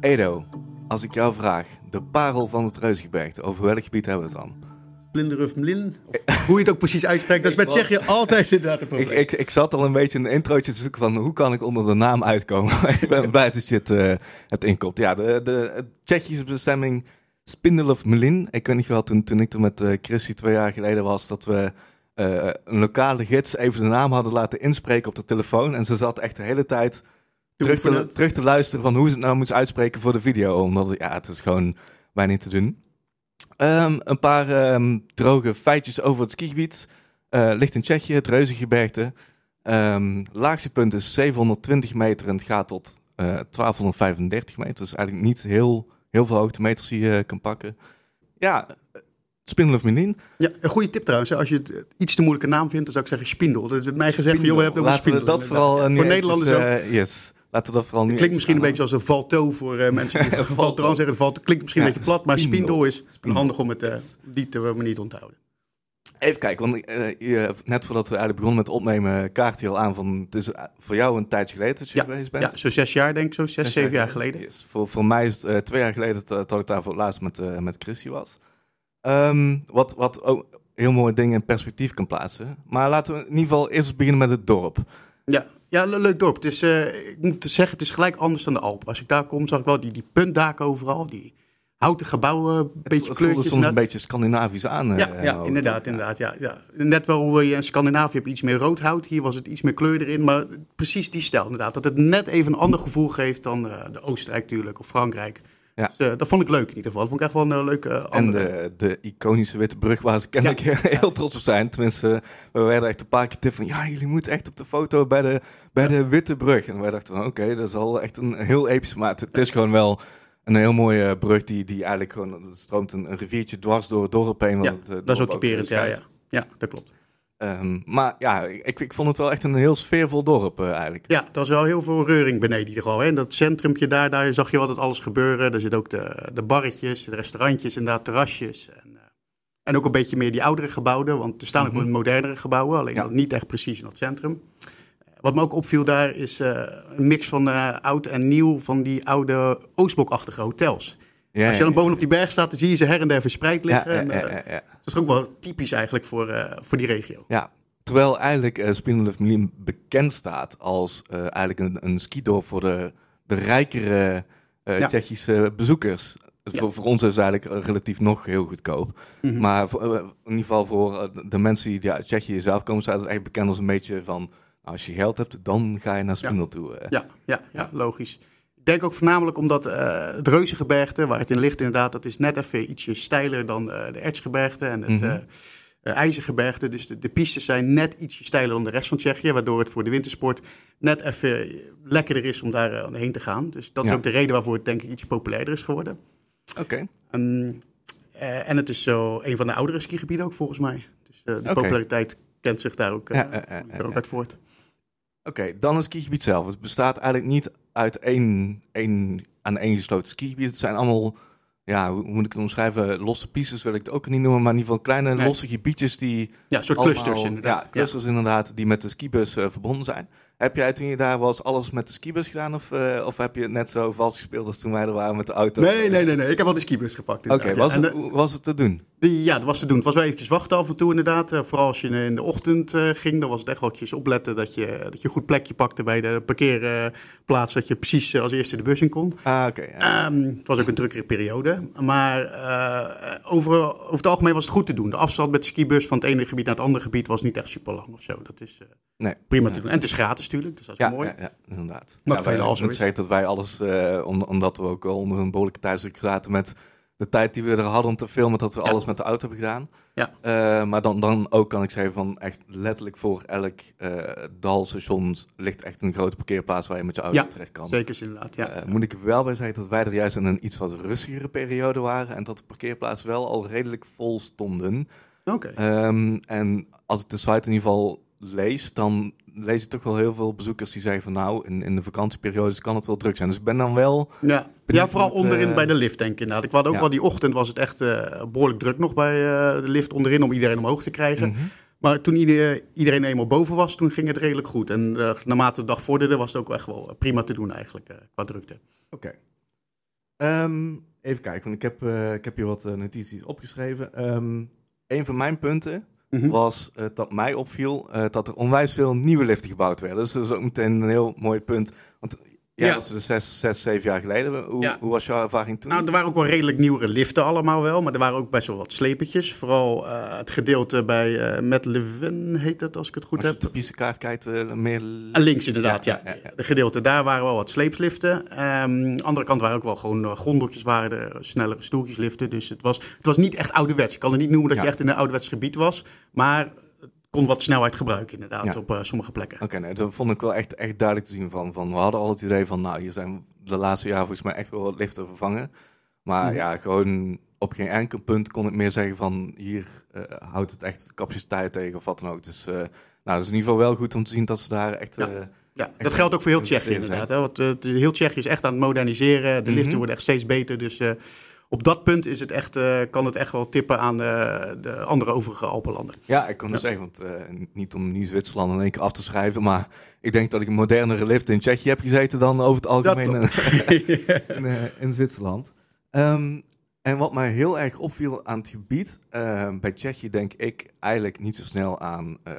Edo, als ik jou vraag, de parel van het Reuzengebergte, over welk gebied hebben we het dan? Blinderuf Mlin, of hoe je het ook precies uitspreekt. Dat is met zeg je altijd inderdaad een Ik, probleem. ik, ik zat al een beetje een introotje te zoeken van hoe kan ik onder de naam uitkomen. ik ben blij dat je het, eh, het inkomt. Ja, de, de, Tsjechische bestemming Spindelov. Ik weet niet wel, toen, toen ik er met Christy twee jaar geleden was, dat we eh, een lokale gids even de naam hadden laten inspreken op de telefoon. En ze zat echt de hele tijd terug te, oefenen. terug te luisteren van hoe ze het nou moest uitspreken voor de video. Omdat het- ja, het is gewoon bijna niet te doen. Ehm, een paar ehm, droge feitjes over het skigebied. Eh, ligt in Tsjechië, het Reuzengebergte. Ehm laagste punt is 720 meter en het gaat tot eh 1235 meter. Dus eigenlijk niet heel, heel veel hoogtemeters die je kan pakken. Ja, Spindel of Melin. Ja, een goede tip trouwens. hè. Als je het eh, iets te moeilijke naam vindt, dan zou ik zeggen Spindel. Dat is mij gezegd van, joh, we hebben over Laten we Spindel. dat vooral eh, Ja. Voor Nederlanders eh, yes, laten we dat vooral nu Klinkt misschien een beetje als een valto voor eh, mensen die Valto. valtran zeggen. Valt, klinkt misschien een beetje plat, maar spindel. is Spindel. handig om het eh, Yes. die te manier te onthouden. Even kijken, want eh, net voordat we eigenlijk begonnen met opnemen, kaart je al aan van het is eh, voor jou een tijdje geleden dat je Ja, geweest bent. ja, zo zes jaar denk ik, zo zes, zeven jaar geleden. Yes. Voor, voor mij is het eh, twee jaar geleden dat, dat ik daar voor het laatst met, eh met Christy was. Ehm, wat, wat ook heel mooie dingen in perspectief kan plaatsen. Maar laten we in ieder geval eerst beginnen met het dorp. Ja, ja le- leuk dorp. Het is, eh, ik moet zeggen, het is gelijk anders dan de Alpen. Als ik daar kom, zag ik wel die, die puntdaken overal. Die houten gebouwen, een beetje het voelde kleurtjes. soms een beetje Scandinavisch aan. eh, Ja, in ja inderdaad, inderdaad. Ja, ja. Net wel hoe je in Scandinavië hebt iets meer rood hout. Hier was het iets meer kleur erin. Maar precies die stijl inderdaad. Dat het net even een ander gevoel geeft dan eh, de Oostenrijk natuurlijk of Frankrijk. Ja. Dus, eh, dat vond ik leuk in ieder geval. Dat vond ik echt wel een eh, leuke En andere. de, de iconische witte brug waar ze kennelijk heel trots op zijn. Tenminste, we werden echt een paar keer tip van... ja, jullie moeten echt op de foto bij de, bij de witte brug. En wij dachten van, oké, dat is al echt een heel episch... maar het, het is gewoon wel een heel mooie brug... die, die eigenlijk gewoon... stroomt een, een riviertje dwars door het dorp heen. ja, eh, dat is ook typerend. Ja, ja. ja, dat klopt. Ehm, maar ja, ik, ik vond het wel echt een heel sfeervol dorp eh, eigenlijk. Ja, er was wel heel veel reuring beneden hier al. Hè. In dat centrumpje daar, daar zag je altijd alles gebeuren. Er zitten ook de, de barretjes, de restaurantjes, inderdaad terrasjes. En, eh, en ook een beetje meer die oudere gebouwen. Want er staan ook wel modernere gebouwen, alleen Ja. niet echt precies in dat centrum. Wat me ook opviel daar is eh, een mix van eh, oud en nieuw van die oude Oostblokachtige hotels. Ja, Als je dan bovenop die berg staat, dan zie je ze her en der verspreid liggen. ja, en, ja, eh, ja, ja. Dat is ook wel typisch eigenlijk voor, eh, voor die regio. Ja, terwijl eigenlijk uh, bekend staat als eh, eigenlijk een, een skidorp voor de, de rijkere Ja. Tsjechische bezoekers. Voor, voor ons is het eigenlijk relatief nog heel goedkoop. Mhm. Maar voor, in ieder geval voor de mensen die uit Tsjechië zelf komen, staat het echt bekend als een beetje van... nou, als je geld hebt, dan ga je naar Spindel toe. Ja, ja, ja, logisch. Ik denk ook voornamelijk omdat eh het Reuzengebergte, waar het in ligt inderdaad, dat is net even ietsje steiler dan eh, de Ertsgebergte en het Mhm. eh, IJzergebergte. Dus de, de pistes zijn net ietsje steiler dan de rest van Tsjechië, waardoor het voor de wintersport net even lekkerder is om daar heen te gaan. Dus dat is ook de reden waarvoor het denk ik iets populairder is geworden. Oké, Ehm, eh, en het is zo een van de oudere skigebieden ook volgens mij. Dus de populariteit kent zich daar ook, Ja, er ook uit voort. Oké, dan het skigebied zelf. Het bestaat eigenlijk niet uit één, één aan één gesloten skigebied. Het zijn allemaal, ja, hoe moet ik het omschrijven? Losse pistes wil ik het ook niet noemen, maar in ieder geval kleine Nee. losse gebiedjes die Ja, soort allemaal- clusters inderdaad. Ja, clusters inderdaad, die met de skibus eh, verbonden zijn. Heb jij toen je daar was alles met de skibus gedaan of, eh, of heb je het net zo vals gespeeld als toen wij er waren met de auto? Nee, nee, nee, nee. Ik heb wel de skibus gepakt. Oké, was, hoe was het te doen? Die, ja, dat was te doen. Het was wel eventjes wachten af en toe inderdaad. Eh, vooral als je in de ochtend eh, ging, dan was het echt wel eventjes opletten dat je, dat je een goed plekje pakte bij de parkeerplaats. dat je precies eh, als eerste de bus in kon. Ah, oké. ja. Ehm, het was ook een drukkere periode. Maar over, over het algemeen was het goed te doen. De afstand met de skibus van het ene gebied naar het andere gebied was niet echt super lang of zo. Dat is nee. prima te doen. En het is gratis natuurlijk, dus dat is Ja, mooi. ja, ja, inderdaad. Wat ja, wij- dat wij alles, om- omdat we ook al onder een behoorlijke tijdsdruk zaten met de tijd die we er hadden om te filmen, dat we Ja. alles met de auto hebben gedaan. Ja. Eh, maar dan, dan ook kan ik zeggen van echt letterlijk voor elk eh dalstation ligt echt een grote parkeerplaats waar je met je auto Ja, terecht kan. Zeker is inderdaad, ja. Eh, moet ik er wel bij zeggen dat wij er juist in een iets wat rustigere periode waren en dat de parkeerplaatsen wel al redelijk vol stonden. Oké. Ehm, en als ik de site in ieder geval lees, dan lees ik toch wel heel veel bezoekers die zeggen van nou, in, in de vakantieperiodes kan het wel druk zijn. Dus ik ben dan wel... Ja, ja vooral onderin eh, bij de lift, denk ik inderdaad. Ik had ook Ja. wel die ochtend was het echt eh, behoorlijk druk nog bij eh, de lift onderin om iedereen omhoog te krijgen. Mhm. Maar toen ieder- iedereen eenmaal boven was, toen ging het redelijk goed. En naarmate de dag vorderde, was het ook echt wel prima te doen eigenlijk, qua drukte. Oké. Ehm, even kijken, want ik heb, ik heb hier wat notities opgeschreven. Ehm, een van mijn punten Mhm. was eh, dat mij opviel eh, dat er onwijs veel nieuwe liften gebouwd werden. Dus dat is ook meteen een heel mooi punt. Want ja, Ja. dat is dus zes, zes, zeven jaar geleden. Hoe, Ja. hoe was jouw ervaring toen? Nou, er waren ook wel redelijk nieuwere liften allemaal wel. Maar er waren ook best wel wat slepertjes. Vooral eh, het gedeelte bij Met Levin heet het, als ik het goed Als je heb. de pistekaart kijkt, eh, meer... Links inderdaad, ja. De gedeelte daar waren wel wat sleepsliften. Ehm, aan de andere kant waren ook wel gewoon gondeltjes, waren er, snellere stoeltjesliften. Dus het was, het was niet echt ouderwets. Ik kan het niet noemen dat je echt in een ouderwets gebied was. Maar het kon wat snelheid gebruiken inderdaad Ja. op eh, sommige plekken. Oké, nee, dat vond ik wel echt, echt duidelijk te zien van, van. We hadden al het idee van, nou, hier zijn de laatste jaren volgens mij echt wel wat liften vervangen. Maar Mhm. ja, gewoon op geen enkel punt kon ik meer zeggen van, hier eh, houdt het echt capaciteit tegen of wat dan ook. Dus, eh, nou, dat is in ieder geval wel goed om te zien dat ze daar echt... Ja. Ja, dat geldt ook voor heel Tsjechië inderdaad. Hè? Want heel Tsjechië is echt aan het moderniseren. De liften Mhm. worden echt steeds beter. Dus op dat punt is het echt, eh, kan het echt wel tippen aan de, de andere overige Alpenlanden. Ja, ik kan het zeggen, want eh, niet om nu Zwitserland in één keer af te schrijven, maar ik denk dat ik een modernere lift in Tsjechië heb gezeten dan over het algemeen in, in, eh, in Zwitserland. Ehm, en wat mij heel erg opviel aan het gebied, eh, bij Tsjechië denk ik eigenlijk niet zo snel aan, eh,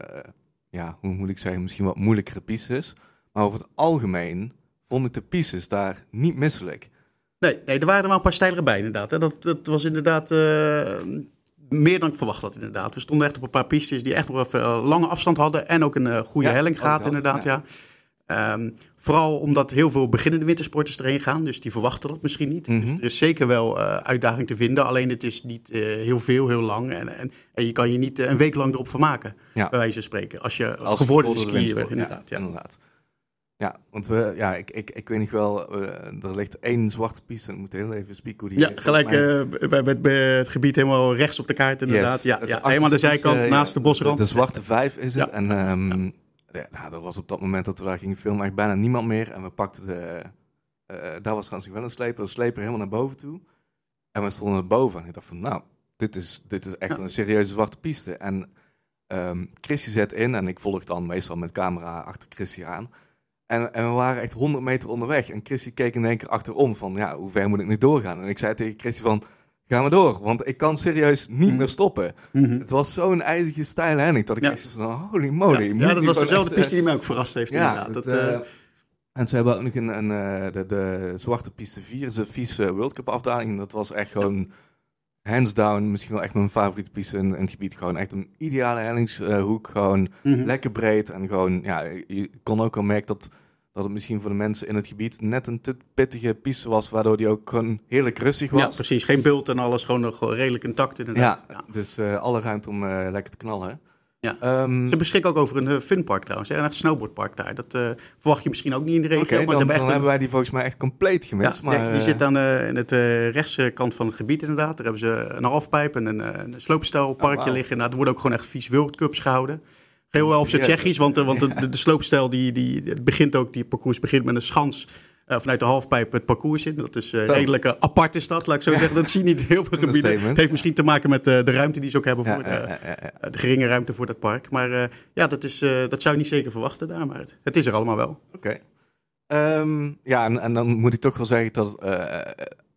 ja, hoe moet ik zeggen, misschien wat moeilijkere pistes. Maar over het algemeen vond ik de pistes daar niet misselijk. Nee, nee, er waren er wel een paar steilere bij inderdaad. Hè. Dat, dat was inderdaad eh, meer dan ik verwacht had inderdaad. We stonden echt op een paar pistes die echt nog even eh, lange afstand hadden. En ook een eh, goede Ja, helling gaat inderdaad, ja. ja. Ehm, vooral omdat heel veel beginnende wintersporters erheen gaan. Dus die verwachten dat misschien niet. Mhm. Dus er is zeker wel uitdaging te vinden. Alleen het is niet heel veel, heel lang. En, en, en je kan je niet een week lang erop vermaken. Ja. Bij wijze van spreken. Als je Als gevorderde skier bent, inderdaad. Ja, Ja. inderdaad. Ja, want we, ja, ik, ik, ik weet niet wel, eh, er ligt één zwarte piste. Ik moet heel even spieken hoe die Ja, gelijk eh, bij, bij, bij het gebied helemaal rechts op de kaart inderdaad. Yes. Ja, ja, helemaal aan de zijkant, eh, naast de bosrand. De, zwarte vijf is het. Ja. En ehm, ja, nou, dat was op dat moment dat we daar gingen filmen echt bijna niemand meer. En we pakten de... daar was trouwens wel een sleper. De sleper helemaal naar boven toe. En we stonden boven. En ik dacht van, nou, dit is, dit is echt een serieuze zwarte piste. En Christy zet in. En ik volg dan meestal met camera achter Christy aan. En, en we waren echt 100 meter onderweg. En Christy keek in één keer achterom van, ja, hoe ver moet ik nu doorgaan? En ik zei tegen Christy van, ga maar door. Want ik kan serieus niet Mhm. meer stoppen. Mhm. Het was zo'n ijzige steile helling dat ik Ja. echt van, holy moly. Ja, ja, dat was dezelfde piste die mij ook verrast heeft ja, inderdaad. Dat, eh, eh, en ze hebben ook nog een, een, eh, de, de zwarte piste 4, is de vieze World Cup afdaling. En Dat was echt gewoon hands down, misschien wel echt mijn favoriete piste in, in het gebied. Gewoon echt een ideale hellingshoek, gewoon mhm. lekker breed. En gewoon, ja, je kon ook al merken dat, dat het misschien voor de mensen in het gebied net een te pittige piste was, waardoor die ook gewoon heerlijk rustig was. Ja, precies. Geen bult en alles, gewoon nog redelijk intact inderdaad. Ja, Ja. dus eh, alle ruimte om eh, lekker te knallen. Ja. Ehm, Ze beschikken ook over een eh, funpark trouwens, hè, een echt snowboardpark daar. Dat eh, verwacht je misschien ook niet in de regio, maar dan, hebben dan echt een- hebben wij die volgens mij echt compleet gemist. Ja, maar, nee, die eh, zit aan de, in het rechtse kant van het gebied inderdaad. Daar hebben ze een halfpijp en een, een sloopstijlparkje Oh, liggen. Nou, er worden ook gewoon echt vies World Cups gehouden. Heel wel op zijn? Tsjechisch, want, want de, de, de sloopstijl die, die, het begint ook, die parcours begint met een schans vanuit de halfpijp het parcours in. Dat is eh, redelijk eh, apart is dat, laat ik zo zeggen. Dat zie je niet heel veel gebieden. Het heeft misschien te maken met eh, de ruimte die ze ook hebben voor eh, ja. de geringe ruimte voor dat park. Maar eh, ja, dat, is, eh, dat zou je niet zeker verwachten daar, maar het, het is er allemaal wel. Oké. Ehm, ja, en, en dan moet ik toch wel zeggen dat eh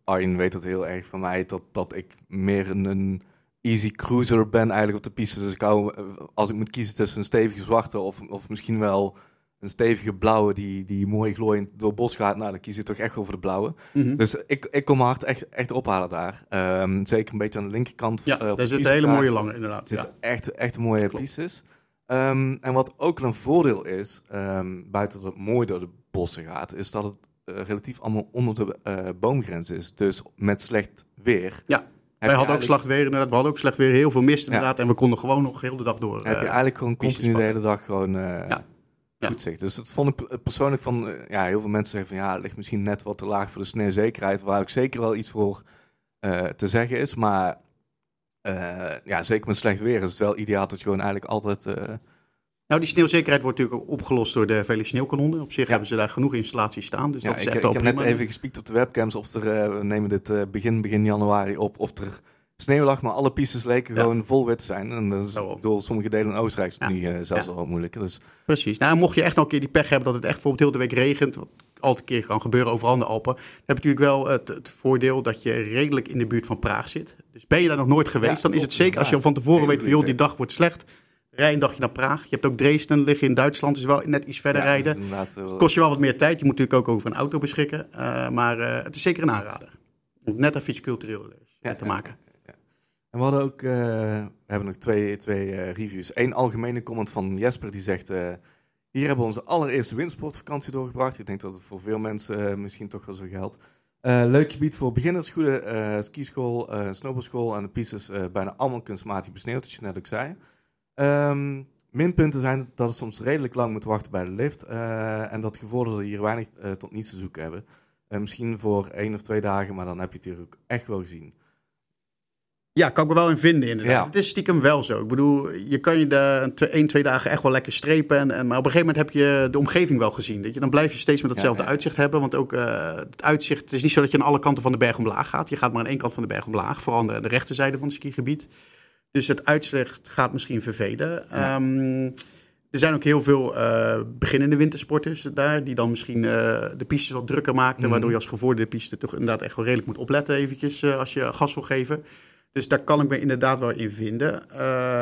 Arjen weet dat heel erg van mij, dat, dat ik meer een, een easy cruiser ben eigenlijk op de piste. Dus ik hou, eh, als ik moet kiezen tussen een stevige zwarte of, of misschien wel een stevige blauwe die, die mooi glooiend door het bos gaat, nou dan kies ik toch echt over de blauwe. Mhm. Dus ik, ik kom hart echt, echt ophalen daar. Ehm, zeker een beetje aan de linkerkant. Ja, op daar zitten hele mooie lange inderdaad. Ja. echt, echt mooie pistes. Ehm, en wat ook een voordeel is, ehm, buiten dat het mooi door de bossen gaat, is dat het eh, relatief allemaal onder de eh, boomgrens is. Dus met slecht weer. Ja, Wij je hadden ook slecht weer inderdaad. We hadden ook slecht weer, heel veel mist inderdaad. En we konden gewoon nog heel de dag door. Heb je eigenlijk gewoon continu de hele dag gewoon Ja. Ja. goed zicht. Dus dat vond ik persoonlijk van, eh, ja, heel veel mensen zeggen van ja, het ligt misschien net wat te laag voor de sneeuwzekerheid, waar ook zeker wel iets voor eh, te zeggen is. Maar eh, ja, zeker met slecht weer is het wel ideaal dat je gewoon eigenlijk altijd Nou, die sneeuwzekerheid wordt natuurlijk ook opgelost door de vele sneeuwkanonnen. Op zich hebben ze daar genoeg installaties staan. Dus Ja, dat is ik, echt ik heb net even gespiekt op de webcams of er, we nemen dit begin, begin januari op, of er sneeuw lag, maar alle pistes leken Ja. gewoon vol wit zijn. En dat is door sommige delen in Oostenrijk is het Ja. nu eh, zelfs al wat moeilijker. Dus Precies. Nou, mocht je echt nog een keer die pech hebben dat het echt bijvoorbeeld heel de week regent. wat altijd een keer kan gebeuren overal in de Alpen. Dan heb je natuurlijk wel het, het voordeel dat je redelijk in de buurt van Praag zit. Dus ben je daar nog nooit geweest, dan is het zeker als je al van tevoren weet van joh, die dag wordt slecht. Rij een dagje naar Praag. Je hebt ook Dresden liggen in Duitsland, is wel net iets verder rijden. inderdaad wel- Kost je wel wat meer tijd. Je moet natuurlijk ook over een auto beschikken. Eh, maar eh, het is zeker een aanrader. Om net even iets cultureel te maken. En we hadden ook, eh, we hebben nog twee, twee eh, reviews. Eén algemene comment van Jesper die zegt: eh, Hier hebben we onze allereerste windsportvakantie doorgebracht. Ik denk dat het voor veel mensen misschien toch wel zo geldt. Leuk gebied voor beginners, goede skischool, snowboardschool en de pistes bijna allemaal kunstmatig besneeuwd, wat je net ook zei. Ehm, minpunten zijn dat het soms redelijk lang moet wachten bij de lift en dat gevorderden hier weinig tot niets te zoeken hebben. Misschien voor één of twee dagen, maar dan heb je het hier ook echt wel gezien. Ja, kan ik me wel in vinden inderdaad. Ja. Het is stiekem wel zo. Ik bedoel, je kan je te- één, twee dagen echt wel lekker strepen. En, en, maar op een gegeven moment heb je de omgeving wel gezien. Weet je? Dan blijf je steeds met Ja, ja. uitzicht hebben. Want ook eh, het uitzicht, het is niet zo dat je aan alle kanten van de berg omlaag gaat. Je gaat maar aan één kant van de berg omlaag. Vooral aan de, de rechterzijde van het skigebied. Dus het uitzicht gaat misschien vervelen. Ehm, er zijn ook heel veel eh, beginnende wintersporters daar, die dan misschien eh, de pistes wat drukker maakten, Mhm. waardoor je als gevorderde piste toch inderdaad echt wel redelijk moet opletten eventjes als je gas wil geven. Dus daar kan ik me inderdaad wel in vinden. Eh,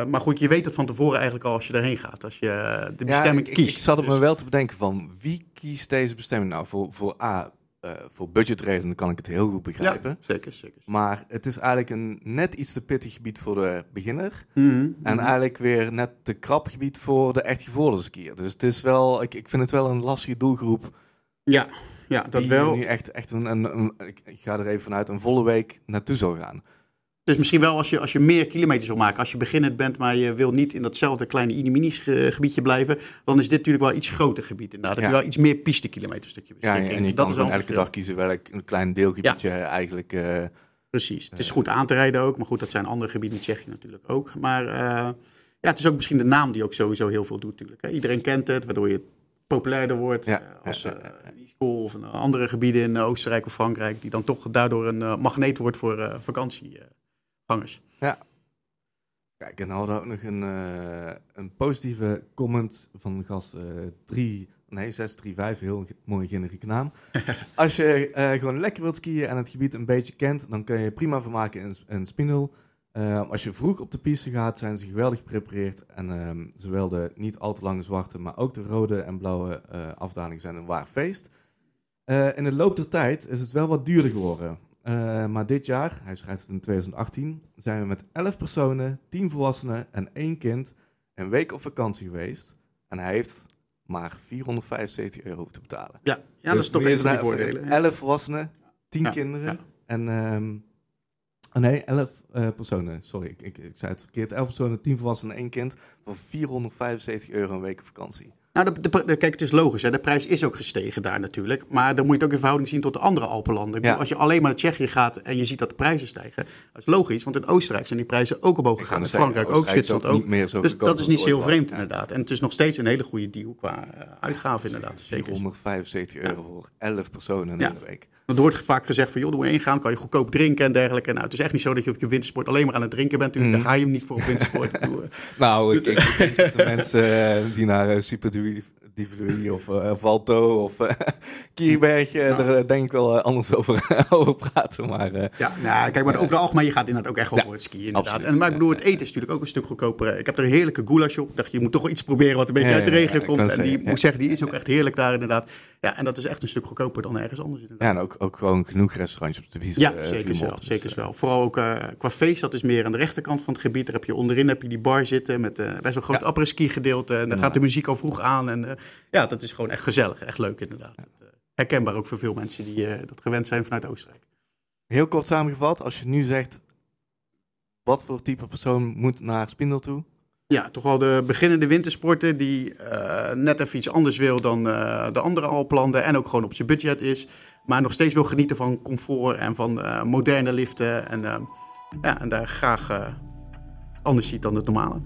maar goed, je weet het van tevoren eigenlijk al als je daarheen gaat. Als je eh, de bestemming ik, kiest. Ik, ik zat op Dus- me wel te bedenken van wie kiest deze bestemming nou? Voor, voor A, eh, voor budgetredenen kan ik het heel goed begrijpen. Ja, zeker, zeker. Maar het is eigenlijk een net iets te pittig gebied voor de beginner. Mhm. En eigenlijk weer net te krap gebied voor de echt gevorderde skier. Dus het is wel, ik, ik vind het wel een lastige doelgroep. Ja, ja, dat die wel. nu echt, echt een, een, ik ga er even vanuit, een volle week naartoe zou gaan. Dus misschien wel als je, als je meer kilometers wil maken. Als je beginnend bent, maar je wil niet in datzelfde kleine inimini gebiedje blijven. Dan is dit natuurlijk wel iets groter gebied inderdaad. Dan heb Ja. je wel iets meer piste kilometerstukje Ja, en, je dat kan is een elke dag kiezen welk een klein deelgebiedje eigenlijk. eh, Precies. Het is goed aan te rijden ook. Maar goed, dat zijn andere gebieden in Tsjechië natuurlijk ook. Maar eh, ja, het is ook misschien de naam die ook sowieso heel veel doet natuurlijk. Hè. Iedereen kent het, waardoor je populairder wordt. Ja, eh, als ja, eh ja, ja. school of andere gebieden in eh, Oostenrijk of Frankrijk. Die dan toch daardoor een eh, magneet wordt voor eh, vakantiegangers. Kijk, en dan hadden we ook nog een, eh, een positieve comment van gast eh 3, nee, 635, heel mooi generieke naam. Als je eh, gewoon lekker wilt skiën en het gebied een beetje kent, dan kun je prima vermaken in, in Spinel. Eh, als je vroeg op de piste gaat, zijn ze geweldig geprepareerd. En ehm, zowel de niet al te lange zwarte, maar ook de rode en blauwe eh afdalingen zijn een waar feest. Eh, in de loop der tijd is het wel wat duurder geworden. Eh, maar dit jaar, hij schrijft het in 2018, zijn we met 11 personen, 10 volwassenen en één kind een week op vakantie geweest. En hij heeft maar 475 euro te betalen. Ja, ja dat is toch een van die dan voordelen. hè. 11 volwassenen, 10 Ja, kinderen ja. en... oh nee, 11 eh, personen. Sorry, ik, ik, ik zei het verkeerd. 11 personen, 10 volwassenen en één kind voor 475 euro een week op vakantie. Nou, de, de, kijk, het is logisch. Hè? De prijs is ook gestegen daar natuurlijk. Maar dan moet je het ook in verhouding zien tot de andere Alpenlanden. Ik bedoel, Ja. Als je alleen maar naar Tsjechië gaat en je ziet dat de prijzen stijgen. Dat is logisch, want in Oostenrijk zijn die prijzen ook omhoog gegaan. In Frankrijk ook, Zwitserland ook. niet meer zo Dus dat is niet zo was. vreemd Ja. inderdaad. En het is nog steeds een hele goede deal qua eh, uitgave inderdaad. Zeker. 475 euro voor 11 personen in de week. Er wordt vaak gezegd van, joh, doe één gaan, kan je goedkoop drinken en dergelijke. Nou, het is echt niet zo dat je op je wintersport alleen maar aan het drinken bent. Daar ga je hem niet voor op wintersport. Eh, Nou, ik, ik, denk dat de mensen eh, die naar uh, Super do Of uh, Valto of uh, Kierberg, Nou. daar uh, denk ik wel anders over, over praten. Maar, Ja, nou, kijk, maar over het algemeen, je gaat inderdaad ook echt wel voor het skiën inderdaad. absoluut. En, maar ik bedoel, het eten is natuurlijk ook een stuk goedkoper. Ik heb er een heerlijke goulash op. Ik dacht, je moet toch wel iets proberen wat een beetje uit de regio ik komt. En die, zeggen, moet zeggen, die is ook echt heerlijk daar inderdaad. Ja, en dat is echt een stuk goedkoper dan ergens anders inderdaad. ja, en ook, ook gewoon genoeg restaurantjes op de piste. Ja, eh, zeker wel. Dus, Zeker eh, wel. Vooral ook eh, qua feest, dat is meer aan de rechterkant van het gebied. Daar heb je onderin heb je die bar zitten met eh, best wel groot Ja. après-ski gedeelte. En dan Ja. gaat de muziek al vroeg aan. En eh, ja, dat is gewoon echt gezellig. Echt leuk inderdaad. Eh, herkenbaar ook voor veel mensen die eh, dat gewend zijn vanuit Oostenrijk. Heel kort samengevat, als je nu zegt, wat voor type persoon moet naar Spindel toe? Ja, toch wel de beginnende wintersporter die eh, net even iets anders wil dan de andere Alplanden. En ook gewoon op zijn budget is. Maar nog steeds wil genieten van comfort en van moderne liften. En, ja, en daar graag anders ziet dan het normale.